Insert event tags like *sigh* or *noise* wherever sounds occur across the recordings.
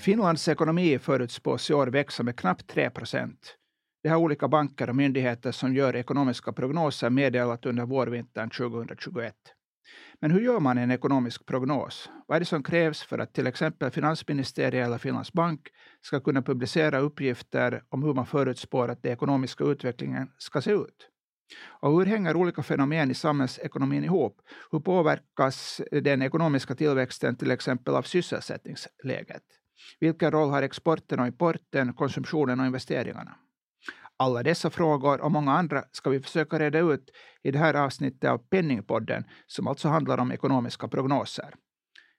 Finlands ekonomi förutspås i år växa med knappt 3 procent. Det har olika banker och myndigheter som gör ekonomiska prognoser meddelat under vårvintern 2021. Men hur gör man en ekonomisk prognos? Vad är det som krävs för att till exempel Finansministeriet eller Finlands bank ska kunna publicera uppgifter om hur man förutspår att den ekonomiska utvecklingen ska se ut? Och hur hänger olika fenomen i samhällsekonomin ihop? Hur påverkas den ekonomiska tillväxten till exempel av sysselsättningsläget? Vilken roll har exporten och importen, konsumtionen och investeringarna? Alla dessa frågor och många andra ska vi försöka reda ut i det här avsnittet av Penningpodden, som alltså handlar om ekonomiska prognoser.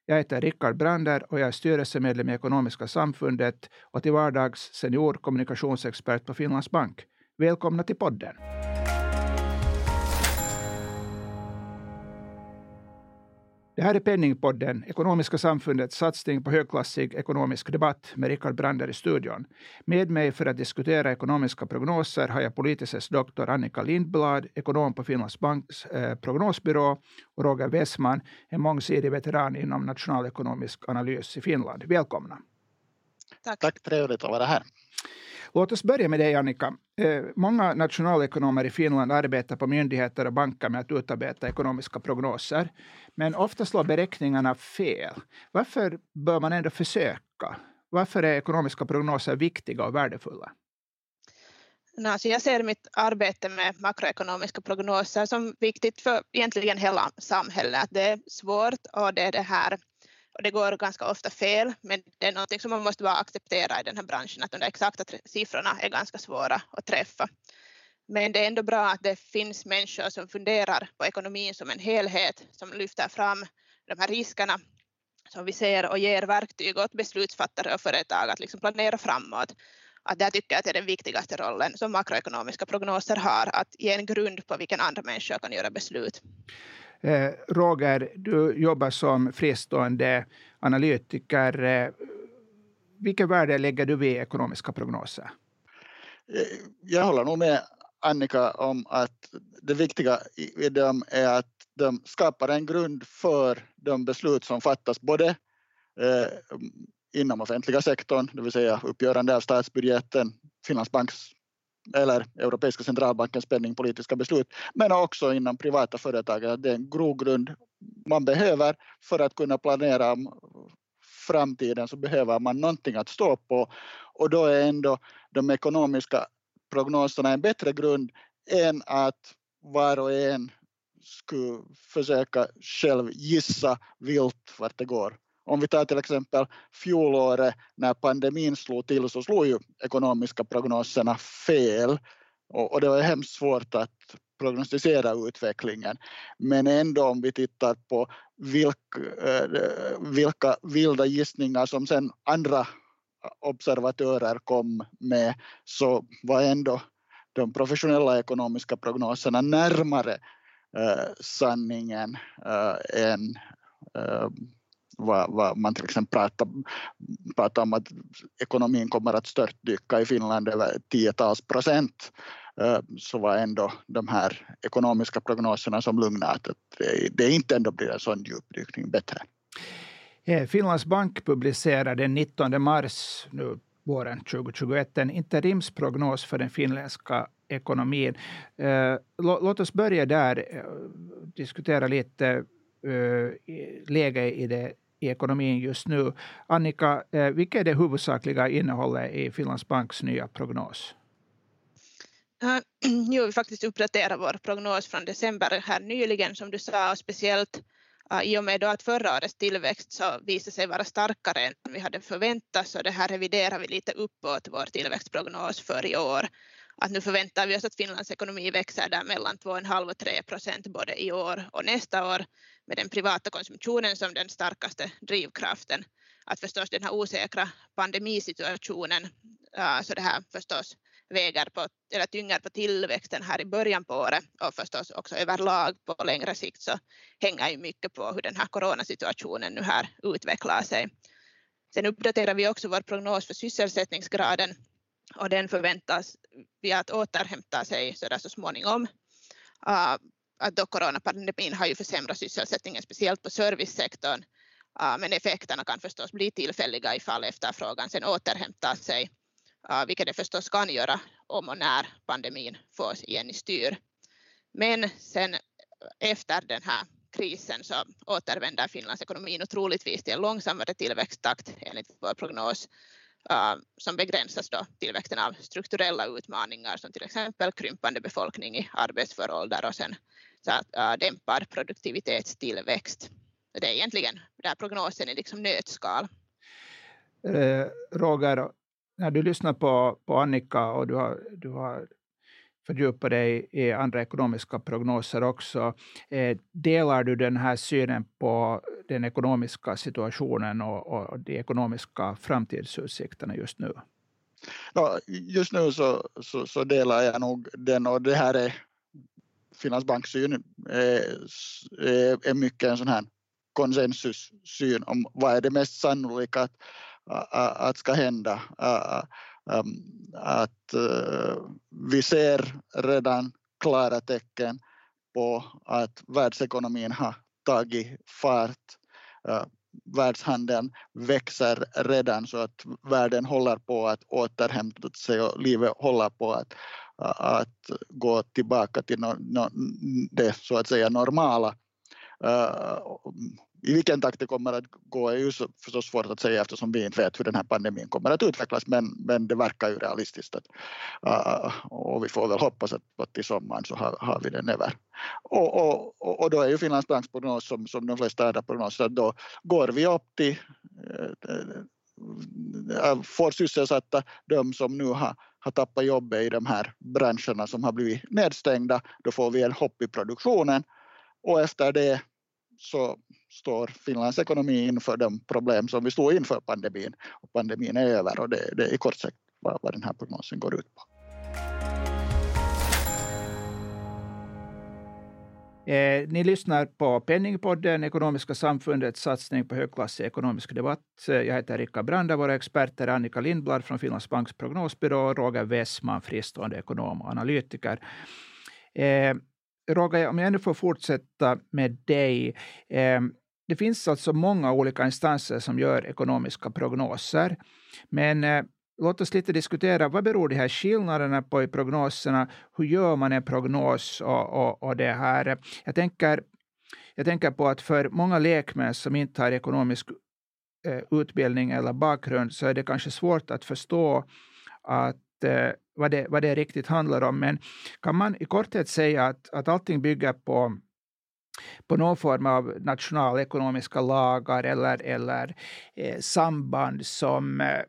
Jag heter Rickard Brander och jag är styrelsemedlem i Ekonomiska samfundet och till vardags senior kommunikationsexpert på Finlands Bank. Välkomna till podden. Det här är Penningpodden, Ekonomiska samfundets satsning på högklassig ekonomisk debatt med Rickard Brander i studion. Med mig för att diskutera ekonomiska prognoser har jag politisk doktor Annika Lindblad, ekonom på Finlands Banks eh, prognosbyrå och Roger Westman, en mångsidig veteran inom nationalekonomisk analys i Finland. Välkomna. Tack. Tack, trevligt att vara här. Låt oss börja med dig, Annika. Eh, många nationalekonomer i Finland arbetar på myndigheter och banker med att utarbeta ekonomiska prognoser. Men ofta slår beräkningarna fel. Varför bör man ändå försöka? Varför är ekonomiska prognoser viktiga och värdefulla? Alltså jag ser mitt arbete med makroekonomiska prognoser som viktigt för egentligen hela samhället. Det är svårt och det är det här och det går ganska ofta fel, men det är något som man måste bara acceptera i den här branschen, att de exakta siffrorna är ganska svåra att träffa. Men det är ändå bra att det finns människor som funderar på ekonomin som en helhet, som lyfter fram de här riskerna som vi ser och ger verktyg åt beslutsfattare och företag att liksom planera framåt. Att där tycker jag att det är den viktigaste rollen som makroekonomiska prognoser har, att ge en grund på vilken andra människor kan göra beslut. Eh, Roger, du jobbar som fristående analytiker. Eh, vilket värde lägger du vid ekonomiska prognoser? Eh, jag håller nog med Annika om att det viktiga i dem är att de skapar en grund för de beslut som fattas både eh, inom offentliga sektorn, det vill säga uppgörande av statsbudgeten, Finlands banks eller Europeiska centralbankens penningpolitiska beslut, men också inom privata företag. Det är en grogrund man behöver för att kunna planera framtiden så behöver man någonting att stå på och då är ändå de ekonomiska prognoserna en bättre grund än att var och en skulle försöka själv gissa vilt vart det går. Om vi tar till exempel fjolåret när pandemin slog till så slog ju ekonomiska prognoserna fel och, det var hemskt svårt att prognostisera utvecklingen. Men ändå om vi tittar på vilka, eh, vilka vilda gissningar som sen andra observatörer kom med så var ändå de professionella ekonomiska prognoserna närmare eh, sanningen eh, än eh, vad, vad man till exempel pratar, pratar om att ekonomin kommer att störtdyka i Finland över tiotals procent eh, så var ändå de här ekonomiska prognoserna som lugnade att det inte ändå blir en sån djupdykning bättre. Eh, Finlands bank publicerade den 19 mars nu våren 2021 en interimsprognos för den finländska ekonomin. Eh, låt oss börja där, diskutera lite Eh, läge i det i ekonomin just nu. Annika, eh, vilket är det huvudsakliga innehållet i Finlands Banks nya prognos? Eh, *clears throat* jo, vi faktiskt uppdaterar vår prognos från december här nyligen som du sa och speciellt i och med då att förra årets tillväxt så visade sig vara starkare än vi hade förväntat så det här reviderar vi lite uppåt vår tillväxtprognos för i år. Att nu förväntar vi oss att Finlands ekonomi växer där mellan 2,5 och 3 procent både i år och nästa år med den privata konsumtionen som den starkaste drivkraften. Att förstås den här osäkra pandemisituationen, så det här förstås väger på, eller tynger på tillväxten här i början på året och förstås också överlag på längre sikt så hänger ju mycket på hur den här coronasituationen nu här utvecklar sig. Sen uppdaterar vi också vår prognos för sysselsättningsgraden och den förväntas vi att återhämta sig så, där så småningom ah, att då coronapandemin har ju försämrat sysselsättningen, speciellt på servicesektorn. Ah, men effekterna kan förstås bli tillfälliga ifall efterfrågan sen återhämtar sig, ah, vilket det förstås kan göra om och när pandemin får igen i styr. Men sen efter den här krisen så återvänder Finlands ekonomi otroligtvis till en långsammare tillväxttakt enligt vår prognos Äh, som begränsas då tillväxten av strukturella utmaningar som till exempel krympande befolkning i arbetsför ålder och sen så att, äh, dämpad produktivitetstillväxt. Det är egentligen där prognosen i liksom nötskal. Eh, Roger, när du lyssnar på, på Annika och du har, du har fördjupa dig i andra ekonomiska prognoser också, eh, delar du den här synen på den ekonomiska situationen och, och de ekonomiska framtidsutsikterna just nu? Ja, just nu så, så, så, delar jag nog den och det här är Finlands banksyn är, eh, eh, är mycket en sån här konsensussyn om vad är det mest sannolika att, att ska hända. Att eh, vi ser redan klara tecken på att världsekonomin har tagit fart. Världshandeln växer redan så att världen håller på att återhämta sig och livet håller på att, att gå tillbaka till det så att säga normala. I vilken takt det kommer att gå är ju förstås svårt att säga eftersom vi inte vet hur den här pandemin kommer att utvecklas men, men det verkar ju realistiskt att, uh, och vi får väl hoppas att, att till sommaren så har, har vi den över. Och, och, och då är ju Finlands banks prognos som, som de flesta andra prognoser att då går vi upp till uh, får sysselsatta de som nu har, har tappat jobbet i de här branscherna som har blivit nedstängda, då får vi en hopp i produktionen och efter det så står Finlands ekonomi inför de problem som vi stod inför pandemin. Och pandemin är över och det, det är i kort sagt vad, vad den här prognosen går ut på. Eh, ni lyssnar på Penningpodden, Ekonomiska samfundets satsning på högklassig ekonomisk debatt. Eh, jag heter Rickard Branda. Våra experter är Annika Lindblad från Finlands Banks prognosbyrå och Roger Westman, fristående ekonom och analytiker. Eh, Roger, om jag ändå får fortsätta med dig. Ehm, det finns alltså många olika instanser som gör ekonomiska prognoser. Men eh, låt oss lite diskutera vad beror de här skillnaderna på i prognoserna? Hur gör man en prognos och, och, och det här? Jag tänker, jag tänker på att för många lekmän som inte har ekonomisk eh, utbildning eller bakgrund så är det kanske svårt att förstå att eh, vad, det, vad det riktigt handlar om. Men kan man i korthet säga att, att allting bygger på på någon form av nationalekonomiska lagar eller, eller eh, samband som, eh,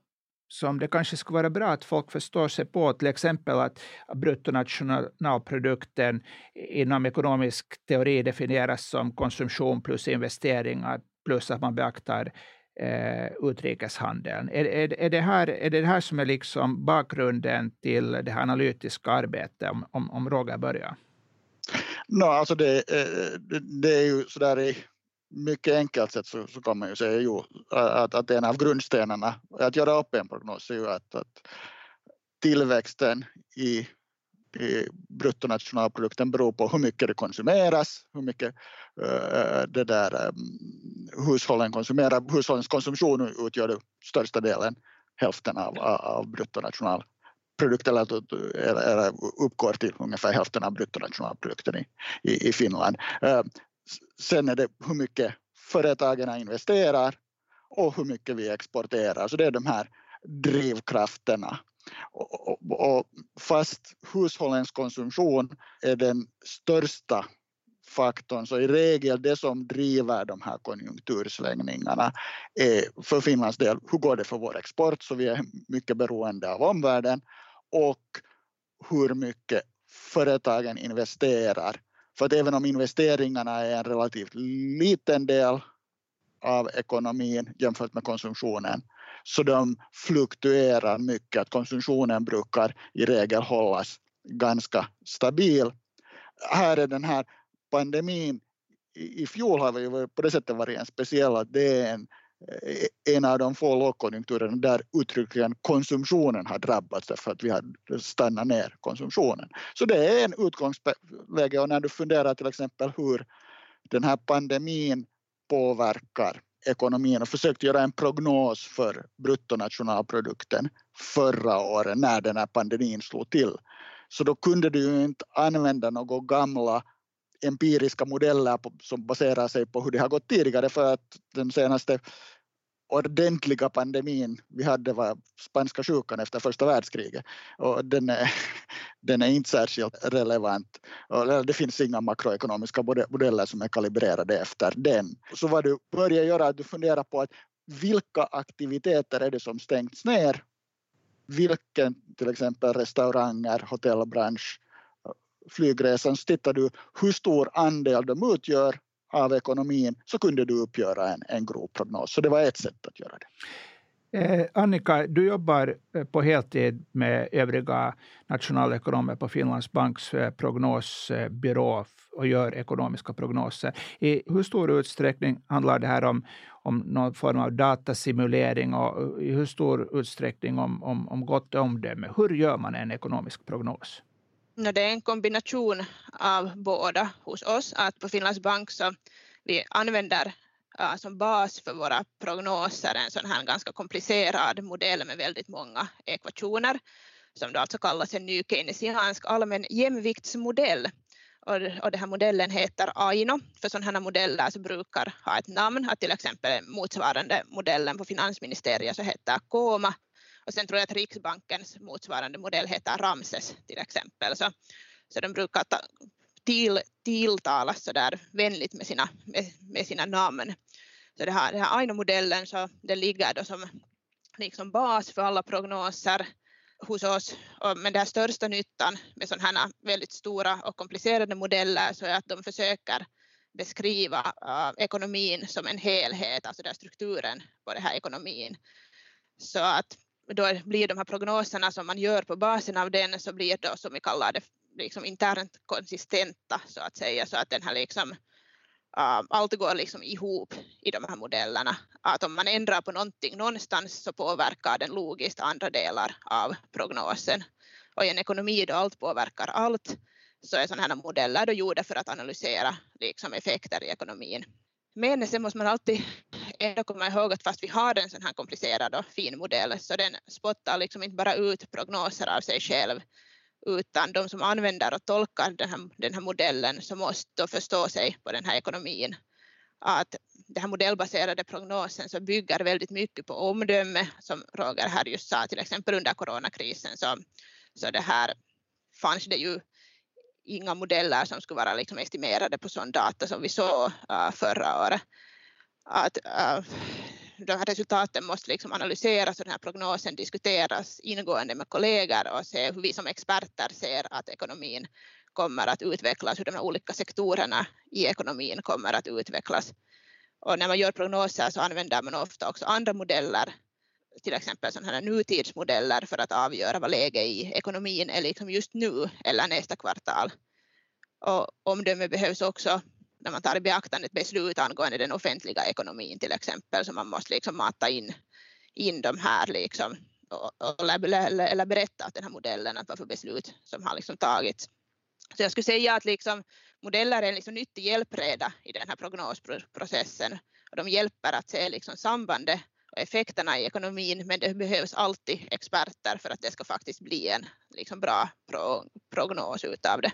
som det kanske skulle vara bra att folk förstår sig på. Till exempel att bruttonationalprodukten inom ekonomisk teori definieras som konsumtion plus investeringar plus att man beaktar eh, utrikeshandeln. Är, är, är, det här, är det här som är liksom bakgrunden till det här analytiska arbetet, om, om, om Roger börjar? No, alltså det, eh, det, det är ju sådär i mycket enkelt sätt så, så kan man ju säga ju, att, att en av grundstenarna att göra upp en prognos är ju att, att tillväxten i bruttonationalprodukten beror på hur mycket det konsumeras, hur mycket uh, det där um, hushållen konsumerar. Hushållens konsumtion utgör den största delen, hälften av, av bruttonationalprodukten eller, eller, uppgår till ungefär hälften av bruttonationalprodukten i, i, i Finland. Sen är det hur mycket företagen investerar och hur mycket vi exporterar. Så det är de här drivkrafterna och, och, fast hushållens konsumtion är den största faktorn så i regel det som driver de här konjunktursvängningarna är för Finlands del hur går det för vår export så vi är mycket beroende av omvärlden och hur mycket företagen investerar. För att även om investeringarna är en relativt liten del av ekonomin jämfört med konsumtionen så de fluktuerar mycket. Att konsumtionen brukar i regel hållas ganska stabil. Här är den här pandemin i fjol har vi på det sättet varit en speciell att det är en, eh, en av de få lågkonjunkturerna där uttryckligen konsumtionen har drabbats därför att vi har stannat ner konsumtionen. Så det är en utgångsläge och när du funderar till exempel hur den här pandemin påverkar ekonomin och försökte göra en prognos för bruttonationalprodukten förra året när den här pandemin slog till. Så då kunde du ju inte använda några gamla empiriska modeller som baserar sig på hur det har gått tidigare för att den senaste ordentliga pandemin vi hade var spanska sjukan efter första världskriget och den är, *laughs* den är inte särskilt relevant. Det finns inga makroekonomiska modeller som är kalibrerade efter den. Så vad du börjar göra är att du funderar på att vilka aktiviteter är det som stängts ner? Vilken till exempel restauranger, hotellbransch, flygresan, så tittar du hur stor andel de utgör av ekonomin så kunde du uppgöra en, en grov prognos. Så det var ett sätt att göra det. Eh, Annika, du jobbar eh, på heltid med övriga nationalekonomer på Finlands banks eh, prognosbyrå och gör ekonomiska prognoser. I hur stor utsträckning handlar det här om, om någon form av datasimulering och i hur stor utsträckning om, om, om gott omdöme? Hur gör man en ekonomisk prognos? Det är en kombination av båda hos oss. Att på Finlands bank så vi använder uh, som bas för våra prognoser en sån här ganska komplicerad modell med väldigt många ekvationer som då alltså kallas en ny keynesiansk allmän jämviktsmodell. Och, och den här modellen heter AINO. För sådana här modeller så brukar ha ett namn, att till exempel motsvarande modellen på finansministeriet så heter KOMA och sen tror jag att Riksbankens motsvarande modell heter Ramses till exempel. Så, så de brukar ta, till, tilltalas så där vänligt med sina, med, med sina namn. Så det här, den här Aino-modellen så den ligger då som liksom bas för alla prognoser hos oss. Men den största nyttan med sådana här väldigt stora och komplicerade modeller så är att de försöker beskriva uh, ekonomin som en helhet, alltså den strukturen på den här ekonomin. Så att då blir de här prognoserna som man gör på basen av den så blir då som vi kallar det liksom internt konsistenta så att säga så att den här liksom uh, allt går liksom ihop i de här modellerna. Att om man ändrar på någonting någonstans så påverkar den logiskt andra delar av prognosen. Och i en ekonomi då allt påverkar allt så är sådana här modeller då gjorda för att analysera liksom effekter i ekonomin. Men sen måste man alltid ändå komma ihåg att fast vi har en sån här komplicerad och fin modell så den spottar liksom inte bara ut prognoser av sig själv utan de som använder och tolkar den här, den här modellen så måste då förstå sig på den här ekonomin. Att den här modellbaserade prognosen så bygger väldigt mycket på omdöme som Roger här just sa till exempel under coronakrisen så, så det här fanns det ju inga modeller som skulle vara liksom estimerade på sån data som vi såg uh, förra året. Att, uh, de här resultaten måste liksom analyseras och den här prognosen diskuteras ingående med kollegor och se hur vi som experter ser att ekonomin kommer att utvecklas, hur de här olika sektorerna i ekonomin kommer att utvecklas. Och när man gör prognoser så använder man ofta också andra modeller, till exempel sådana här nutidsmodeller för att avgöra vad läget i ekonomin är liksom just nu eller nästa kvartal. Och omdöme behövs också när man tar i beaktande ett beslut angående den offentliga ekonomin till exempel, så man måste liksom mata in, in de här liksom, och, eller, eller, eller berätta att den här modellen, att vad för beslut som har liksom tagits. Så jag skulle säga att liksom, modeller är en liksom nyttig hjälpreda i den här prognosprocessen och de hjälper att se liksom sambandet och effekterna i ekonomin men det behövs alltid experter för att det ska faktiskt bli en liksom bra pro prognos utav det.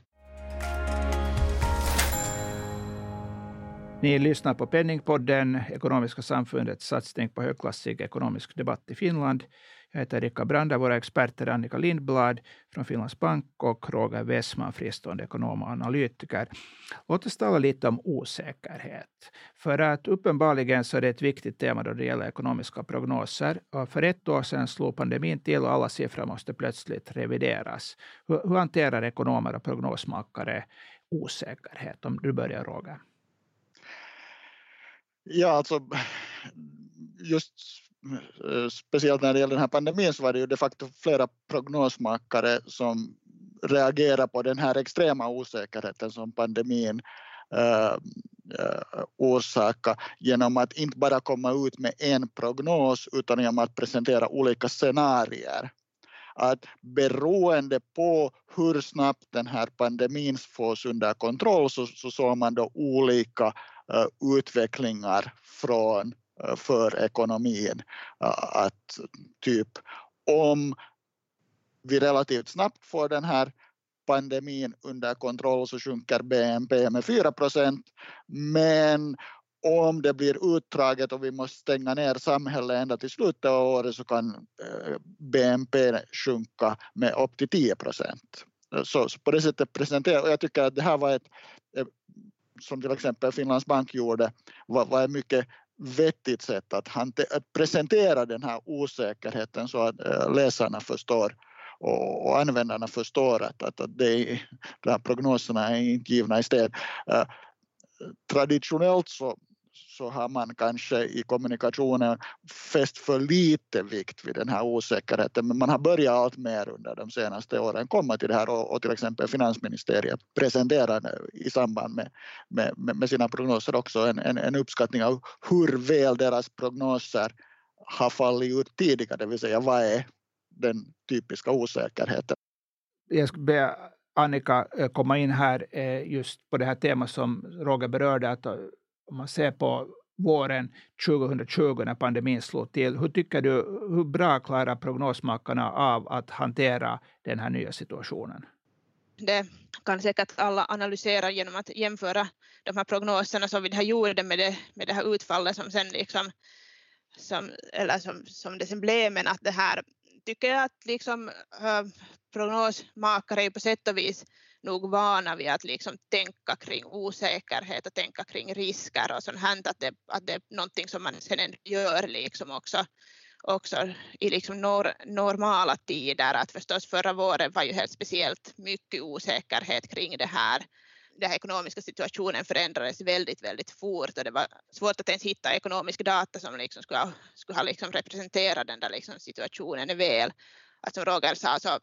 Ni lyssnar på Penningpodden, Ekonomiska samfundets satsning på högklassig ekonomisk debatt i Finland. Jag heter Rickard Branda. Våra experter Annika Lindblad från Finlands bank och Roger Wessman, fristående ekonom och analytiker. Låt oss tala lite om osäkerhet. För att uppenbarligen så är det ett viktigt tema då det gäller ekonomiska prognoser. Och för ett år sedan slog pandemin till och alla siffror måste plötsligt revideras. Hur, hur hanterar ekonomer och prognosmakare osäkerhet? Om du börjar, Roger. Ja, alltså just eh, speciellt när det gäller den här pandemin så var det ju de facto flera prognosmakare som reagerar på den här extrema osäkerheten som pandemin uh, orsakar genom att inte bara komma ut med en prognos utan genom att presentera olika scenarier. Att beroende på hur snabbt den här pandemin fås under kontroll så, så såg man då olika uh, Eh, utvecklingar från eh, för ekonomin. Eh, att typ om vi relativt snabbt får den här pandemin under kontroll så sjunker BNP med 4 procent. Men om det blir utdraget och vi måste stänga ner samhället ända till slutet av året så kan BNP sjunka med upp till 10 procent. Så, så, på det sättet presenterar och jag tycker att det här var ett, som till exempel Finlands bank gjorde, var, var ett mycket vettigt sätt att, att presentera den här osäkerheten så att eh, läsarna förstår och, och användarna förstår att, att, att det, de här prognoserna är inte givna i sten. Eh, traditionellt så, så har man kanske i kommunikationen fäst för lite vikt vid den här osäkerheten men man har börjat allt mer under de senaste åren komma till det här och, och till exempel finansministeriet presenterar i samband med, med, med sina prognoser också en, en, en uppskattning av hur väl deras prognoser har fallit ut tidigare, det vill säga vad är den typiska osäkerheten. Jag ska be Annika eh, komma in här eh, just på det här temat som Roger berörde, att eh, om man ser på våren 2020 när pandemin slog till, hur tycker du, hur bra klarar prognosmakarna av att hantera den här nya situationen? Det kan säkert alla analysera genom att jämföra de här prognoserna som vi här gjorde med det, med det här utfallet som sen liksom som, eller som, som det sen blev, men att det här tycker jag att liksom, äh, prognosmakare på sätt och vis nog vana vid att liksom tänka kring osäkerhet och tänka kring risker och sånt här, att det, att det är någonting som man sen gör liksom också, också i liksom nor, normala tider. Att förstås förra våren var ju helt speciellt mycket osäkerhet kring det här. Den här ekonomiska situationen förändrades väldigt, väldigt fort och det var svårt att ens hitta ekonomisk data som liksom skulle ha, skulle ha liksom representerat den där liksom situationen väl. Att som Roger sa så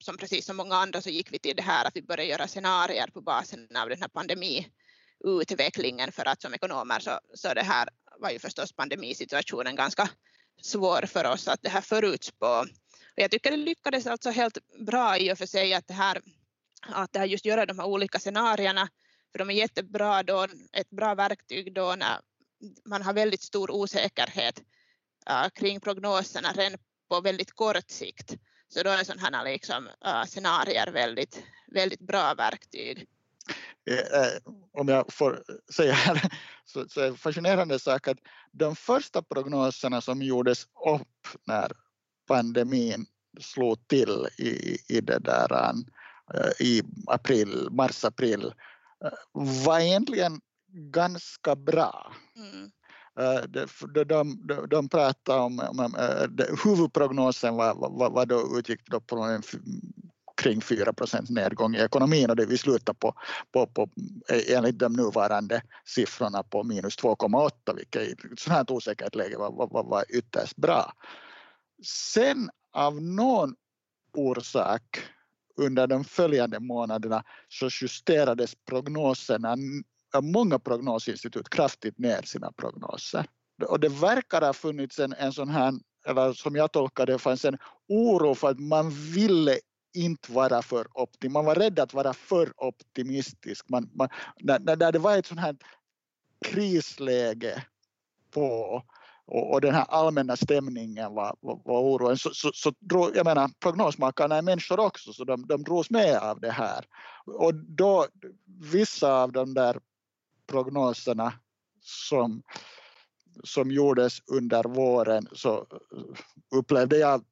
som precis som många andra så gick vi till det här att vi började göra scenarier på basen av den här pandemiutvecklingen för att som ekonomer så, så det här var ju förstås pandemisituationen ganska svår för oss att det här förutspå. Och jag tycker det lyckades alltså helt bra i och för sig att det här att det här just göra de här olika scenarierna för de är jättebra då, ett bra verktyg då när man har väldigt stor osäkerhet uh, kring prognoserna redan på väldigt kort sikt. Så då är sådana här liksom, uh, scenarier väldigt, väldigt bra verktyg. Eh, eh, om jag får säga här, så, så är det fascinerande sak att de första prognoserna som gjordes upp när pandemin slog till i, i det där i april, mars-april var egentligen ganska bra. Mm. Eh, de, de, de, de om, om eh, huvudprognosen var, var, var då utgick då på en kring 4 procents nedgång i ekonomin och det vi slutar på, på, på eh, enligt de nuvarande siffrorna på minus 2,8 vilket i ett sådant här osäkert läge var, var, var ytterst bra. Sen av någon orsak under de följande månaderna så justerades prognoserna många prognosinstitut kraftigt ner sina prognoser. Och det verkar ha funnits en, en sån här, eller som jag tolkar det, fanns en oro för att man ville inte vara för optimistisk. Man var rädd att vara för optimistisk. Man, man, när, när det var ett sånt här krisläge på och, och den här allmänna stämningen var, var, var oroen. Så, så, så drog, jag menar, prognosmakarna är människor också så de, de drogs med av det här. Och då vissa av de där prognoserna som, som gjordes under våren så upplevde jag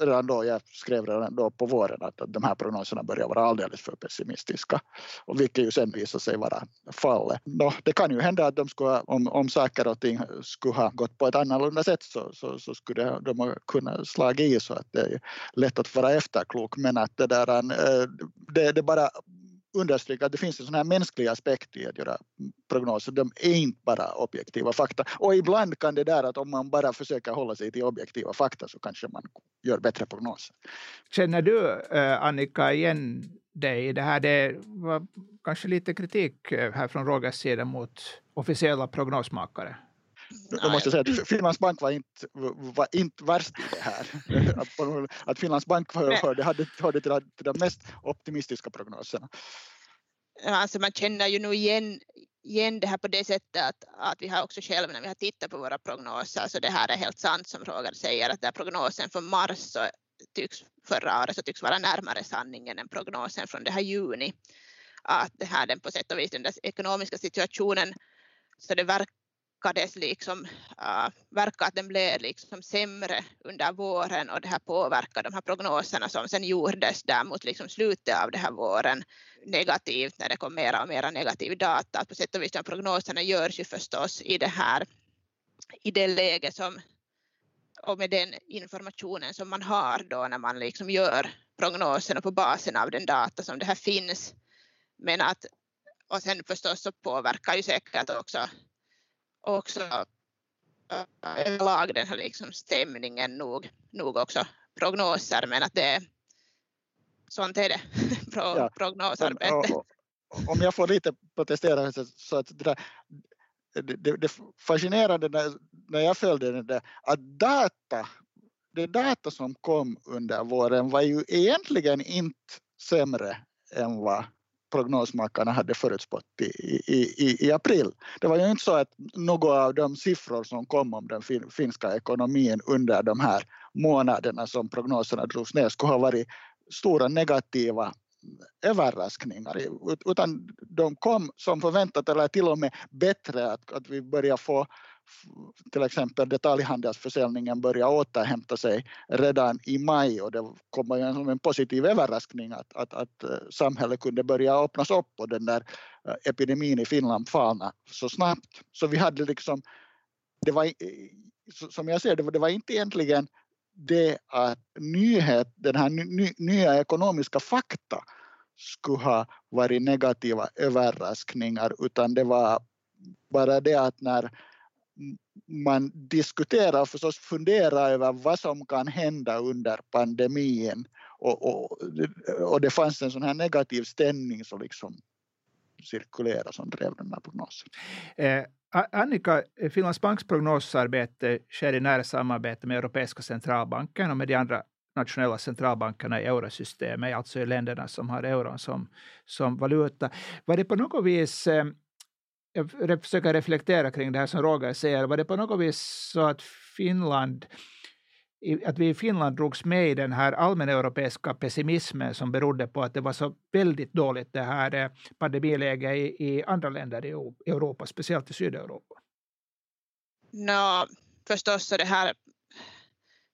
redan då, jag skrev redan då på våren att, de här prognoserna börjar vara alldeles för pessimistiska. Och vilket ju sen visade sig vara fallet. Nå, det kan ju hända att de skulle, om, om saker och ting skulle ha gått på ett annorlunda sätt så, så, så skulle de ha kunnat slagit i så att det är lätt att vara efterklok men att det där eh, det, det bara understryka att det finns en sån här mänsklig aspekt i att göra prognoser. De är inte bara objektiva fakta. Och ibland kan det där att om man bara försöker hålla sig till objektiva fakta så kanske man gör bättre prognoser. Känner du, eh, Annika, igen dig i det här? Det var kanske lite kritik eh, här från Rogers sida mot officiella prognosmakare. Jag måste säga att Finlands bank var inte, var inte värst i det här. Att, att Finlands bank hörde, hade, hörde till, de mest optimistiska prognoserna. Alltså man känner ju nog igen igen det här på det sättet att, att vi har också själva när vi har tittat på våra prognoser så det här är helt sant som Roger säger att där prognosen för mars så tycks förra året så tycks vara närmare sanningen än prognosen från det här juni. Att det här den på sätt och vis den ekonomiska situationen så det lyckades liksom, äh, uh, verkar att den blev liksom sämre under våren och det här påverkar de här prognoserna som sen gjordes där mot liksom slutet av den här våren negativt när det kom mera och mera negativ data. På sätt och vis de prognoserna görs ju förstås i det här i det läge som och med den informationen som man har då när man liksom gör prognoserna på basen av den data som det här finns. Men att, och sen förstås så påverkar ju säkert också, också äh, överlag den här liksom stämningen nog, nog också prognoser men att det sånt är det, *laughs* Pro, ja. prognosarbete. Om jag får lite protestera så att det, där, det, det fascinerande när, när jag följde det att data, det data som kom under våren var ju egentligen inte sämre än vad prognosmakarna hade förutspått i, i, i, i, april. Det var ju inte så att några av de siffror som kom om den fin, finska ekonomin under de här månaderna som prognoserna drogs ner skulle ha varit stora negativa överraskningar utan de kom som förväntat eller till och med bättre att, att vi börjar få till exempel detaljhandelsförsäljningen börjar återhämta sig redan i maj och det kommer ju som en positiv överraskning att, att, att eh, samhället kunde börja öppnas upp och den där eh, epidemin i Finland falna så snabbt. Så vi hade liksom, det var, som jag ser det, det var inte egentligen det att nyhet, den här ny, nya ekonomiska fakta skulle ha varit negativa överraskningar utan det var bara det att när man diskuterar och förstås funderar över vad som kan hända under pandemin och, och, och det fanns en sån här negativ stämning som liksom cirkulerade som drev den här prognosen. Eh, Annika, Finlands Banks prognosarbete sker i nära samarbete med Europeiska centralbanken och med de andra nationella centralbankerna i eurosystemet, alltså i länderna som har euron som, som valuta. Var det på något vis eh, jag försöker reflektera kring det här som Roger säger, var det på något vis så att Finland att vi i Finland drogs med i den här allmäneuropeiska pessimismen som berodde på att det var så väldigt dåligt det här eh, pandemiläget i, i andra länder i Europa, speciellt i Sydeuropa? No, förstås så det här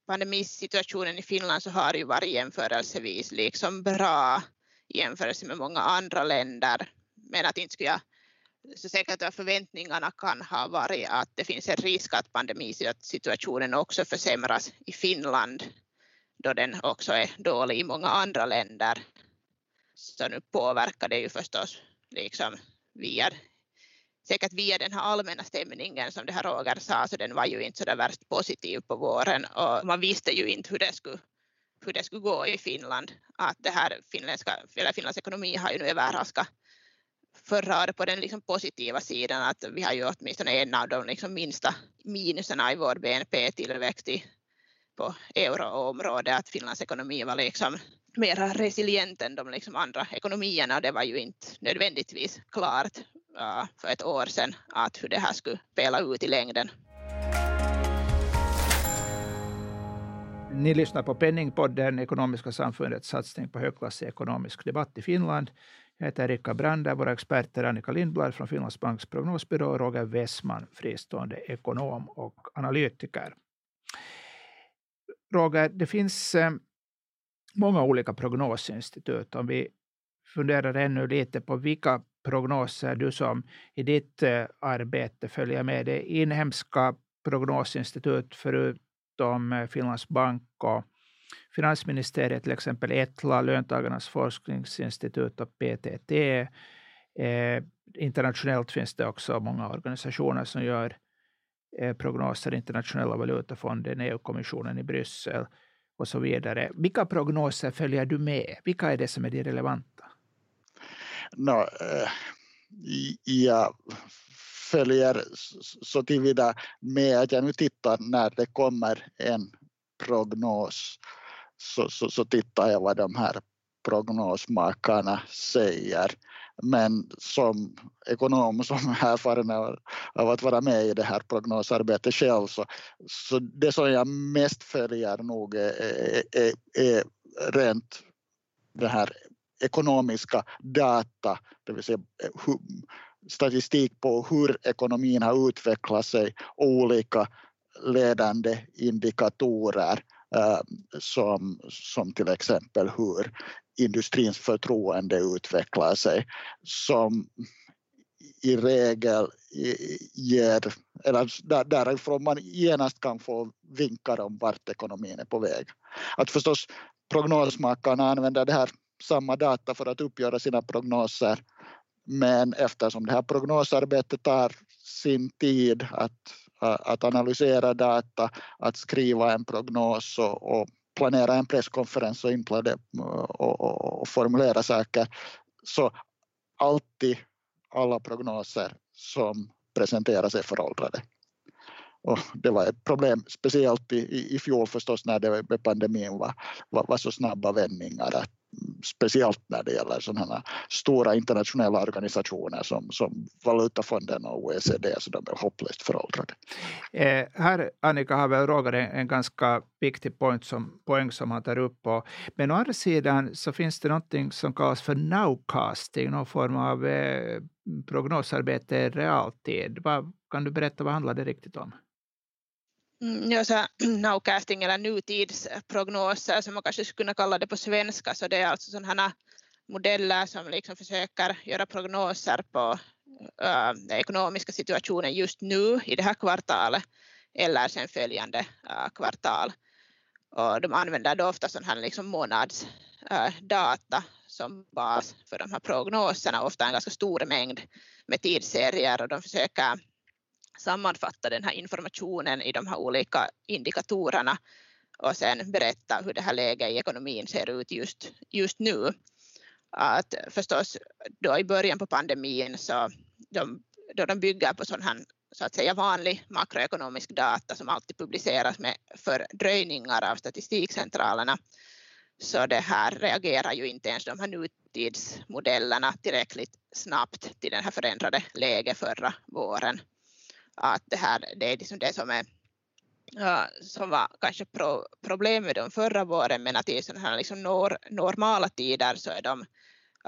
pandemisituationen i Finland så har ju varit jämförelsevis liksom bra i jämförelse med många andra länder. Men att inte skulle jag så säkert att förväntningarna kan ha varit att det finns en risk att pandemisituationen också försämras i Finland då den också är dålig i många andra länder. Så nu påverkar det ju förstås liksom via, säkert via den här allmänna stämningen som det här Roger sa, så den var ju inte så där värst positiv på våren och man visste ju inte hur det skulle hur det skulle gå i Finland. Att det här finländska, eller Finlands ekonomi har ju nu överraskat förra året på den liksom positiva sidan att vi har ju åtminstone en av de liksom minsta minuserna i vår BNP-tillväxt på euroområdet, att Finlands ekonomi var liksom mer resilient än de liksom andra ekonomierna och det var ju inte nödvändigtvis klart uh, för ett år sedan att hur det här skulle spela ut i längden. Ni lyssnar på Penningpodden, Ekonomiska samfundets satsning på högklassig ekonomisk debatt i Finland. Jag heter Erika Brander. Våra experter Annika Lindblad från Finlands Banks prognosbyrå och Roger Westman, fristående ekonom och analytiker. Roger, det finns eh, många olika prognosinstitut. Om vi funderar ännu lite på vilka prognoser du som i ditt eh, arbete följer med det inhemska prognosinstitut förutom eh, Finlands bank och Finansministeriet, till exempel Etla, Löntagarnas forskningsinstitut och PTT. Eh, internationellt finns det också många organisationer som gör eh, prognoser, Internationella valutafonden, EU-kommissionen i Bryssel och så vidare. Vilka prognoser följer du med? Vilka är det som är de relevanta? No, eh, jag följer så tillvida med att jag nu tittar när det kommer en prognos så, så, så tittar jag vad de här prognosmakarna säger. Men som ekonom som är erfaren av att vara med i det här prognosarbetet själv så, så det som jag mest följer nog är, är, är rent det här ekonomiska data, det vill säga eh, statistik på hur ekonomin har utvecklat sig och olika ledande indikatorer Eh, som, som till exempel hur industrins förtroende utvecklar sig som i regel ger, eller alltså därifrån man genast kan få vinkar om vart ekonomin är på väg. Att förstås prognosmakarna använder det här samma data för att uppgöra sina prognoser men eftersom det här prognosarbetet tar sin tid att, att analysera data, att skriva en prognos och, och planera en presskonferens och, mm, och, och, och formulera saker så alltid alla prognoser som presenteras är föråldrade. Och det var ett problem, speciellt i, i fjol förstås när det med pandemin var, var, var så snabba vändningar att speciellt när det gäller sådana stora internationella organisationer som, som Valutafonden och OECD, så de är hopplöst föråldrade. Eh, här, Annika, har väl Roger en, en ganska viktig point som, poäng som han tar upp. Och, men å andra sidan så finns det något som kallas för nowcasting, någon form av eh, prognosarbete i realtid. Va, kan du berätta vad handlar det riktigt om? Mm, ja, så *clears throat* nowcasting eller nutidsprognoser som man kanske skulle kunna kalla det på svenska, så det är alltså sådana modeller som liksom försöker göra prognoser på äh, den ekonomiska situationen just nu i det här kvartalet eller sen följande äh, kvartal. Och de använder då ofta sån här liksom månadsdata äh, som bas för de här prognoserna, ofta en ganska stor mängd med tidsserier och de försöker sammanfatta den här informationen i de här olika indikatorerna och sen berätta hur det här läget i ekonomin ser ut just, just nu. Att förstås då i början på pandemin så de, då de bygger på sån här så att säga vanlig makroekonomisk data som alltid publiceras med fördröjningar av statistikcentralerna så det här reagerar ju inte ens de här nutidsmodellerna tillräckligt snabbt till det här förändrade läget förra våren att det här det är liksom det som är som var kanske pro, problem med dem förra våren men att i sådana här liksom nor, normala tider så är de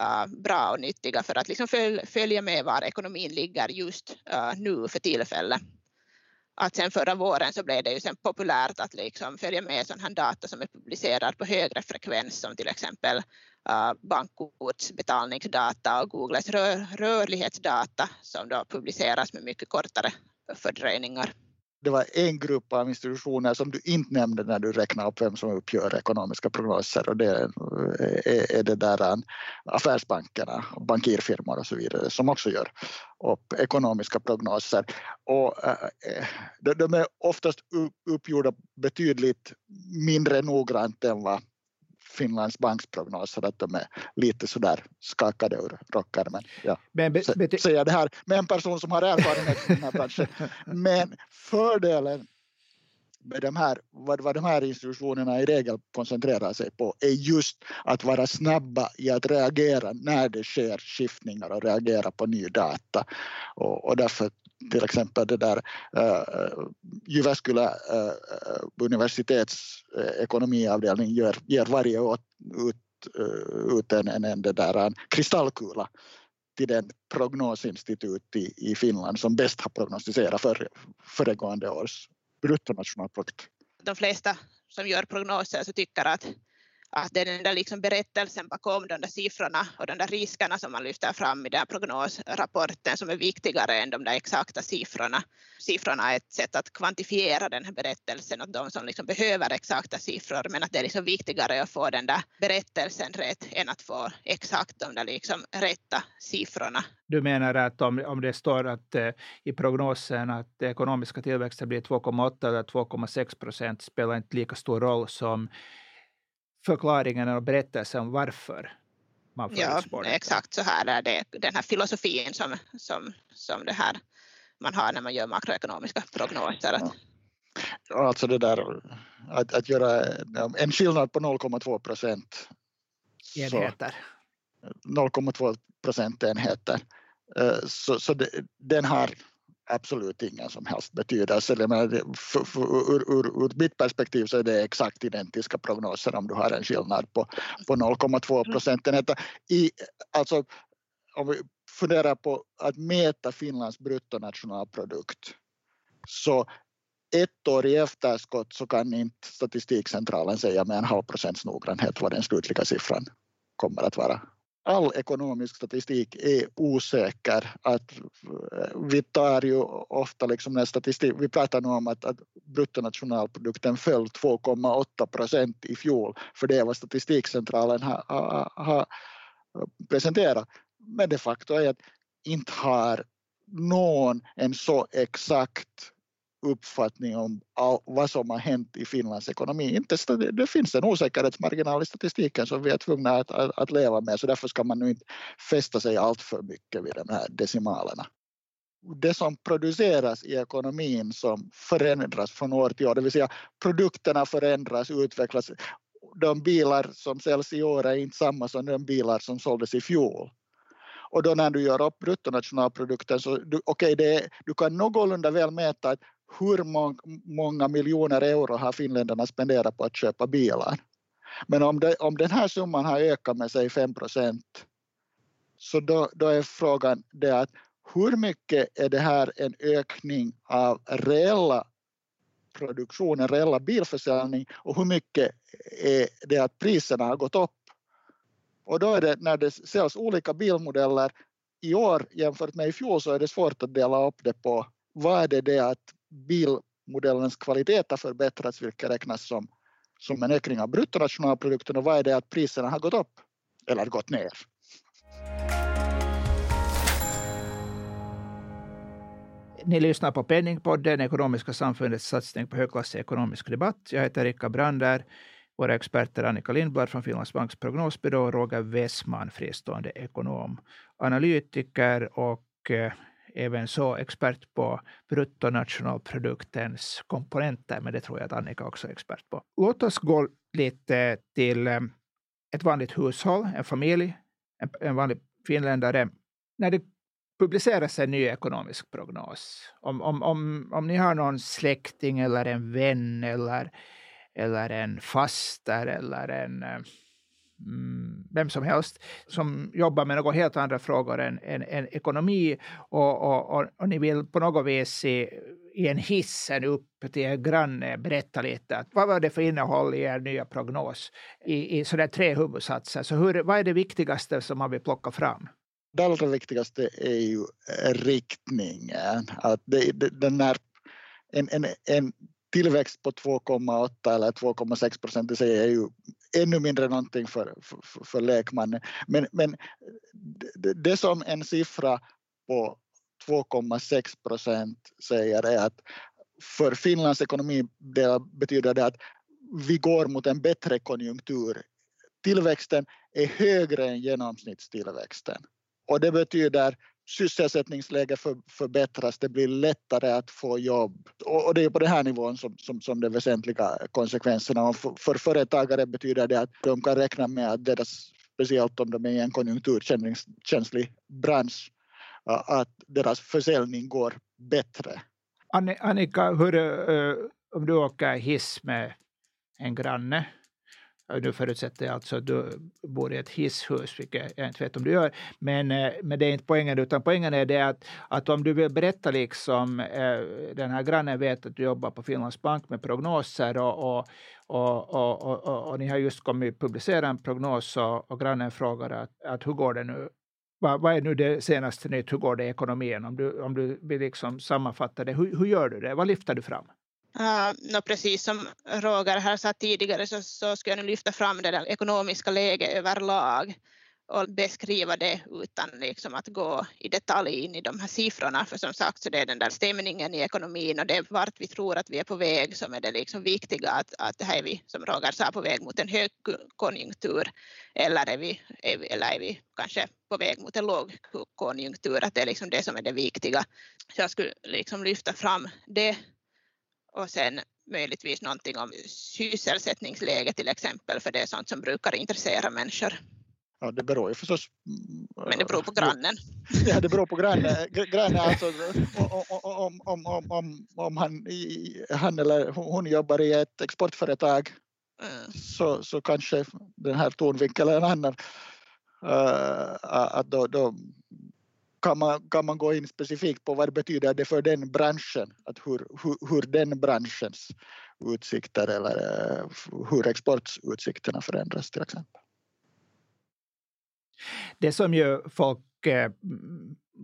uh, bra och nyttiga för att liksom följ, följa med var ekonomin ligger just uh, nu för tillfället. Att sen förra våren så blev det ju sen populärt att liksom följa med sån här data som är publicerad på högre frekvens som till exempel uh, bankkortsbetalningsdata och Googles rör, rörlighetsdata som då publiceras med mycket kortare fördröjningar. Det var en grupp av institutioner som du inte nämnde när du räknade upp vem som uppgör ekonomiska prognoser och det är, det där eh, affärsbankerna, bankirfirmor och så vidare som också gör upp ekonomiska prognoser. Och eh, eh, de är oftast uppgjorda betydligt mindre noggrant än vad Finlands Banks prognoser att de är lite sådär skakade ur rockärmen. Ja. Men be, säger det här med en person som har erfarenhet i den här branschen. *laughs* Men fördelen med de här, vad, vad de här institutionerna i regel koncentrerar sig på är just att vara snabba i att reagera när det sker skiftningar och reagera på ny data. Och, och därför till exempel det där uh, Jyväskylä eh, uh, universitets uh, ekonomiavdelning gör, ger varje år ut, uh, ut en, en, en det där, en kristallkula till den prognosinstitut i, i Finland som bäst har prognostiserat för, föregående års bruttonationalprodukt. De flesta som gör prognoser så tycker att att det är den där liksom berättelsen bakom de där siffrorna och de där riskerna som man lyfter fram i den här prognosrapporten som är viktigare än de där exakta siffrorna. Siffrorna är ett sätt att kvantifiera den här berättelsen åt de som liksom behöver exakta siffror men att det är liksom viktigare att få den där berättelsen rätt än att få exakt de där liksom rätta siffrorna. Du menar att om, om det står att eh, i prognosen att ekonomiska tillväxten blir 2,8 eller 2,6 procent spelar inte lika stor roll som förklaringen och berättelsen om varför man Ja, exakt så här är det den här filosofin som, som, som det här man har när man gör makroekonomiska prognoser. Ja. Alltså det där att, att göra en skillnad på 0,2 procent enheter. 0,2 procentenheter. Eh, så, så det, den har absolut ingen som helst betydelse. för, för, ur, ur, ur mitt perspektiv så är det exakt identiska prognoser om du har en skillnad på, på 0,2 procentenheter. I, alltså, om vi funderar på att mäta Finlands bruttonationalprodukt så ett år i efterskott så kan inte Statistikcentralen säga med en halv procents noggrannhet vad den slutliga siffran kommer att vara all ekonomisk statistik är osäker. Att eh, vi tar ju ofta liksom när statistik, vi pratar nu om att, att bruttonationalprodukten föll 2,8 procent i fjol, för det är vad Statistikcentralen har, ha, ha eh, presenterat. Men de facto är att inte har någon en så exakt uppfattning om vad som har hänt i Finlands ekonomi. Inte, det finns en osäkerhetsmarginal i statistiken som vi är tvungna att, att, att leva med så därför ska man nu inte fästa sig allt för mycket vid de här decimalerna. Det som produceras i ekonomin som förändras från år till år, det vill säga produkterna förändras, utvecklas. De bilar som säljs i år är inte samma som de bilar som såldes i fjol. Och då när du gör upp bruttonationalprodukten så du, okay, det, du kan någorlunda väl mäta att hur många miljoner euro har finländarna spenderat på att köpa bilar. Men om, det, om den här summan har ökat med sig 5 procent så då, då är frågan det att hur mycket är det här en ökning av reella produktionen, reella bilförsäljning och hur mycket är det att priserna har gått upp? Och då är det när det säljs olika bilmodeller i år jämfört med i fjol så är det svårt att dela upp det på vad är det, det att bilmodellens kvalitet har förbättrats, vilket räknas som, som en ökning av bruttonationalprodukten och vad är det att priserna har gått upp eller gått ner. Ni lyssnar på Penningpodden, Ekonomiska samfundets satsning på högklassig ekonomisk debatt. Jag heter Rikka Brander. Våra experter Annika Lindblad från Finlands Banks prognosbyrå och Roger Westman, fristående ekonom, analytiker och eh, även så expert på bruttonationalproduktens komponenter, men det tror jag att Annika också är expert på. Låt oss gå lite till eh, ett vanligt hushåll, en familj, en, vanlig finländare. När det publiceras en ny ekonomisk prognos, om, om, om, om ni har någon släkting eller en vän eller, eller en faster eller en eh, Mm, vem som helst som jobbar med några helt andra frågor än, än, än ekonomi och, och, och, och, ni vill på något vis i, i en hissen upp till er granne berätta lite att vad var det för innehåll i er nya prognos i, i sådär tre huvudsatser. Så hur, vad är det viktigaste som man vill plocka fram? Det allra viktigaste är ju riktningen. Att det, det, den här, en, en, en tillväxt på 2,8 eller 2,6 procent i sig är ju ännu mindre någonting för, för, för lekmannen. Men, men det, det som en siffra på 2,6 procent säger är att för Finlands ekonomi betyder det att vi går mot en bättre konjunktur. Tillväxten är högre än genomsnittstillväxten och det betyder sysselsättningsläget för, förbättras, det blir lättare att få jobb. Och, och det är på den här nivån som, som, som de väsentliga konsekvenserna. Och för, för företagare betyder det att de kan räkna med att deras, speciellt om de är i en konjunkturkänslig bransch, att deras försäljning går bättre. Annika, hur, uh, om du åker hiss med en granne nu förutsätter jag alltså att du bor i ett hisshus, vilket jag inte vet om du gör. Men, eh, men det är inte poängen, utan poängen är det att, att om du vill berätta liksom, eh, den här grannen vet att du jobbar på Finlands Bank med prognoser och, och, och, och, och, och ni har just kommit publicera en prognos och, och grannen frågar att, att hur går det nu vad, vad, är nu det senaste nytt? Hur går det i ekonomin? Om du, om du vill liksom sammanfatta det, hur, hur gör du det? Vad lyfter du fram? Uh, no, precis som Roger här sa tidigare så, så ska jag nu lyfta fram det ekonomiska läget överlag och beskriva det utan liksom att gå i detalj in i de här siffrorna. För som sagt så det är den där stämningen i ekonomin och det är vart vi tror att vi är på väg som är det liksom viktiga att, att här är vi som Roger sa på väg mot en högkonjunktur eller är vi, är vi, eller är vi kanske på väg mot en lågkonjunktur. Att det är liksom det som är det viktiga. Så jag skulle liksom lyfta fram det och sen möjligtvis någonting om sysselsättningsläget till exempel, för det är sånt som brukar intressera människor. Ja, det beror ju förstås... Men det beror på grannen. Ja, det beror på grannen. *laughs* grannen alltså, om, om, om, om, om han, han eller hon jobbar i ett exportföretag mm. så, så kanske den här tonvinkeln är en annan. Uh, att då, då kan, man, kan man gå in specifikt på vad det betyder det för den branschen, att hur, hur, hur den branschens utsikter eller eh, hur exportutsikterna förändras till exempel. Det som ju folk eh,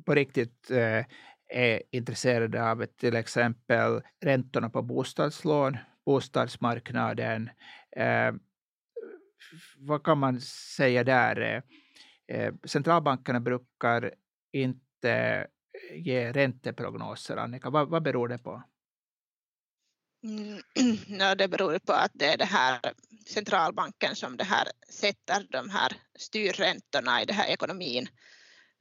på riktigt eh, är intresserade av är till exempel räntorna på bostadslån, bostadsmarknaden. Eh, vad kan man säga där? Eh, eh, centralbankerna brukar inte eh, ge ränteprognoser, Annika. Vad, vad beror det på? Mm, *clears throat* det beror på att det är det här centralbanken som det här sätter de här styrräntorna i den här ekonomin.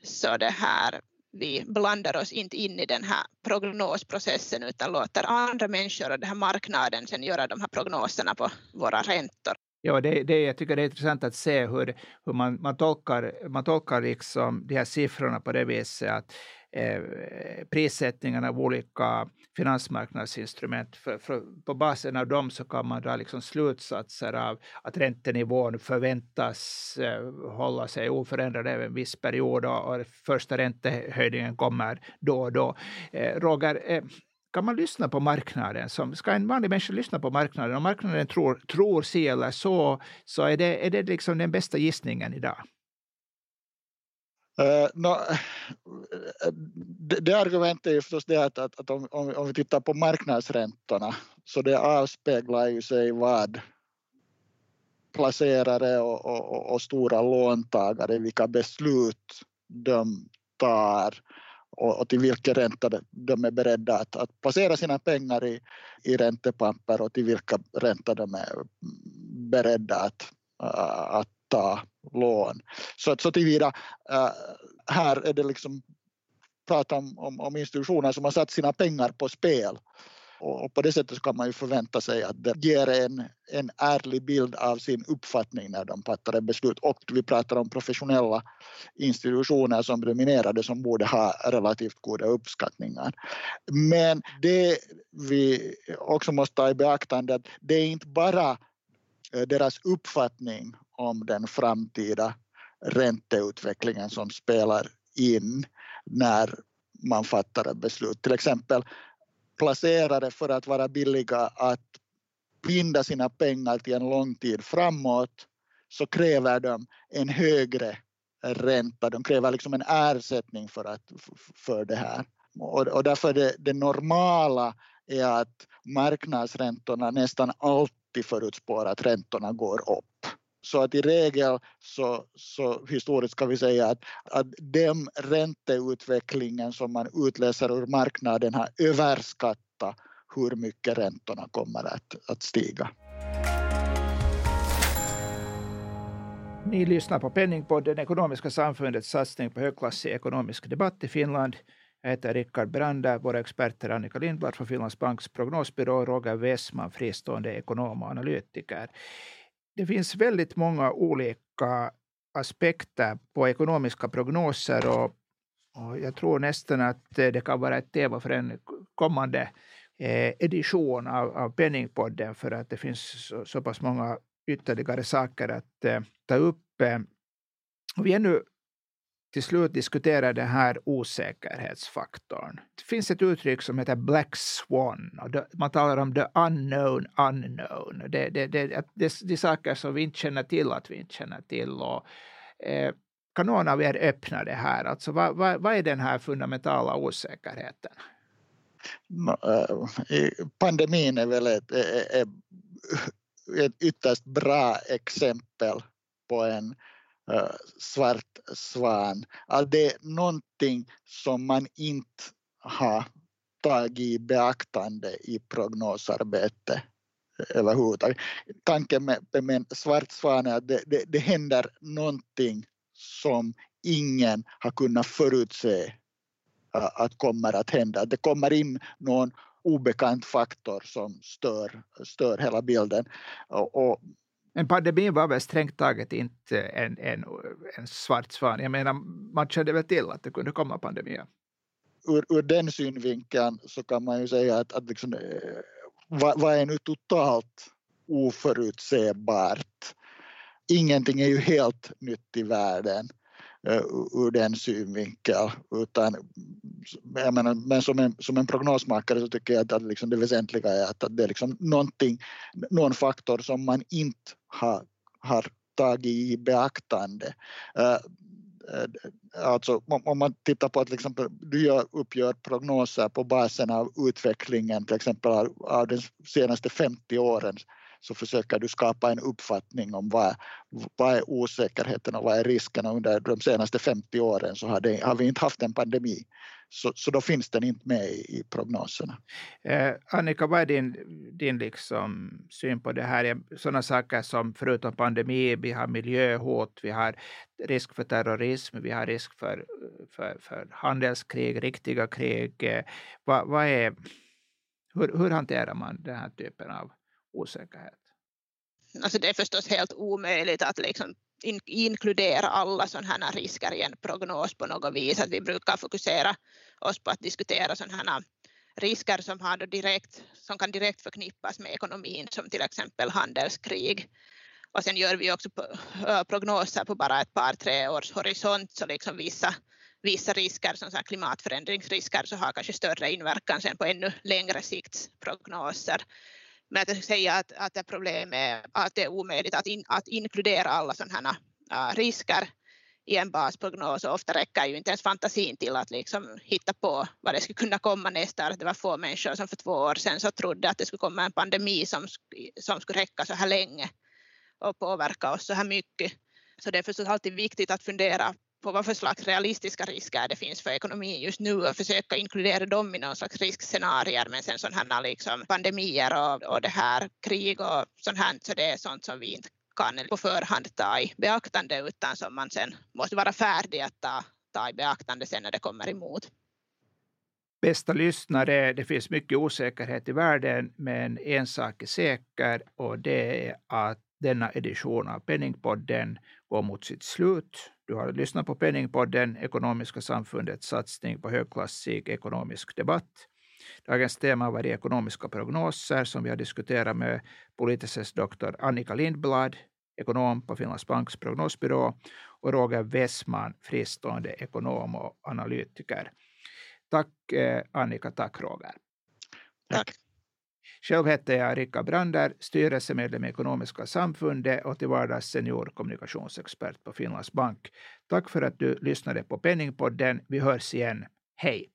Så det här, vi blandar oss inte in i den här prognosprocessen utan låter andra människor och den här marknaden sen göra de här prognoserna på våra räntor. Ja, det, det, jag tycker det är intressant att se hur, hur man, man tolkar, man tolkar liksom de här siffrorna på det viset att eh, prissättningen av olika finansmarknadsinstrument. För, för, på basen av dem så kan man dra liksom slutsatser av att räntenivån förväntas eh, hålla sig oförändrad över en viss period och, och första räntehöjningen kommer då och då. Eh, Roger, eh, kan man lyssna på marknaden? Som, ska en vanlig människa lyssna på marknaden? Om marknaden tror, tror si eller så, så är det, är det liksom den bästa gissningen idag? Eh, uh, no, det, det argumentet är ju förstås det att, att, att om, om, vi tittar på marknadsräntorna så det avspeglar ju sig vad placerare och, och, och, stora låntagare, vilka beslut de tar och, och till vilken ränta de är beredda att, att placera sina pengar i, i räntepapper och till vilka ränta de är beredda att, äh, att ta lån. Så, så tillvida äh, här är det liksom prata om, om, om, institutioner som har satt sina pengar på spel. Och, på det sättet kan man ju förvänta sig att det ger en, en ärlig bild av sin uppfattning när de fattar ett beslut. Och vi pratar om professionella institutioner som dominerade som borde ha relativt goda uppskattningar. Men det vi också måste ta i beaktande att det är inte bara eh, deras uppfattning om den framtida ränteutvecklingen som spelar in när man fattar ett beslut. Till exempel placerare för att vara billiga att binda sina pengar till en lång tid framåt så kräver de en högre ränta. De kräver liksom en ersättning för, att, för det här. Och, och därför det, det normala är att marknadsräntorna nästan alltid förutspår att räntorna går upp. Så att i regel så, så historiskt kan vi säga att, att den ränteutvecklingen som man utläser ur marknaden har överskattat hur mycket räntorna kommer att, att stiga. Ni lyssnar på Penningpodden, Ekonomiska samfundets satsning på högklassig ekonomisk debatt i Finland. Jag heter Rickard Brander. Våra experter Annika Lindblad från Finlands Banks prognosbyrå, och Roger Westman, fristående ekonom och analytiker det finns väldigt många olika aspekter på ekonomiska prognoser och, och jag tror nästan att eh, det kan vara ett tema för en kommande eh, edition av, av Penningpodden för att det finns så, så pass många ytterligare saker att eh, ta upp. Eh, vi är nu till slut diskutera den här osäkerhetsfaktorn. Det finns ett uttryck som heter black swan. Och man talar om the unknown unknown. Det, det, det, det, det är saker som vi inte känner till att vi inte känner till. Och, eh, kan någon av er öppna det här? Alltså, vad, vad, vad är den här fundamentala osäkerheten? Eh, pandemin är väl ett, ett, ett ytterst bra exempel på en uh, svart svan. Att det är någonting som man inte har tagit i beaktande i prognosarbete eh, överhuvudtaget. Tanken med, med en svart svan är att det, det, det händer någonting som ingen har kunnat förutse eh, att kommer att hända. Det kommer in någon obekant faktor som stör, stör hela bilden. Och, och men pandemin var väl strängt taget inte en, en, en svart svan. Jag menar, man kände väl till att det kunde komma pandemier. Ur, ur den synvinkeln så kan man ju säga att, att liksom, eh, vad, vad är nu totalt oförutsägbart? Ingenting är ju helt nytt i världen Eh, ur den synvinkeln. Utan, jag menar, men som en, som en prognosmakare så tycker jag att, att liksom det väsentliga är att, att det är liksom någon faktor som man inte har, har tagit i beaktande. Eh, eh, alltså om man tittar på att liksom, du gör, uppgör prognoser på basen av utvecklingen till exempel av, av de senaste 50 åren så försöker du skapa en uppfattning om vad, vad är osäkerheten och vad är riskerna under de senaste 50 åren så har, det, har vi inte haft en pandemi. Så, så då finns den inte med i, i prognoserna. Eh, Annika, vad är din, din liksom syn på det här? Sådana saker som förutom pandemi, vi har miljöhot, vi har risk för terrorism, vi har risk för, för, för handelskrig, riktiga krig. Eh, vad, vad är, hur, hur hanterar man den här typen av osäkerhet? Alltså det är förstås helt omöjligt att liksom in, inkludera alla sådana här risker i en prognos på något vis. Att vi brukar fokusera oss på att diskutera sådana risker som, har direkt, som kan direkt förknippas med ekonomin som till exempel handelskrig. Och sen gör vi också prognoser på bara ett par tre års horisont så liksom vissa, vissa risker som så klimatförändringsrisker så har kanske större inverkan sen på ännu längre sikts prognoser. Men jag säga att, att det problemet är att det är omöjligt att, in, att inkludera alla sådana här äh, risker i en basprognos och ofta räcker ju inte ens fantasin till att liksom hitta på vad det skulle kunna komma nästa år. Det var få människor som för två år sedan så trodde att det skulle komma en pandemi som, som skulle räcka så här länge och påverka oss så här mycket. Så det är förstås alltid viktigt att fundera på vad för slags realistiska risker det finns för ekonomin just nu och försöka inkludera dem i någon slags riskscenarier. Men sen sådana här liksom pandemier och, och det här krig och sånt här, så det är sånt som vi inte kan på förhand ta i beaktande utan som man sen måste vara färdig att ta, ta i beaktande sen när det kommer emot. Bästa lyssnare, det finns mycket osäkerhet i världen, men en sak är säker och det är att denna edition av Penningpodden går mot sitt slut. Du har lyssnat på Penningpodden, Ekonomiska samfundets satsning på högklassig ekonomisk debatt. Dagens tema var ekonomiska prognoser som vi har diskuterat med politisk doktor Annika Lindblad, ekonom på Finlands Banks prognosbyrå och Roger Westman, fristående ekonom och analytiker. Tack eh, Annika, tack Roger. Tack. Själv heter jag Rickard Brander, styrelsemedlem i Ekonomiska samfundet och till vardags senior kommunikationsexpert på Finlands Bank. Tack för att du lyssnade på Penningpodden. Vi hörs igen. Hej!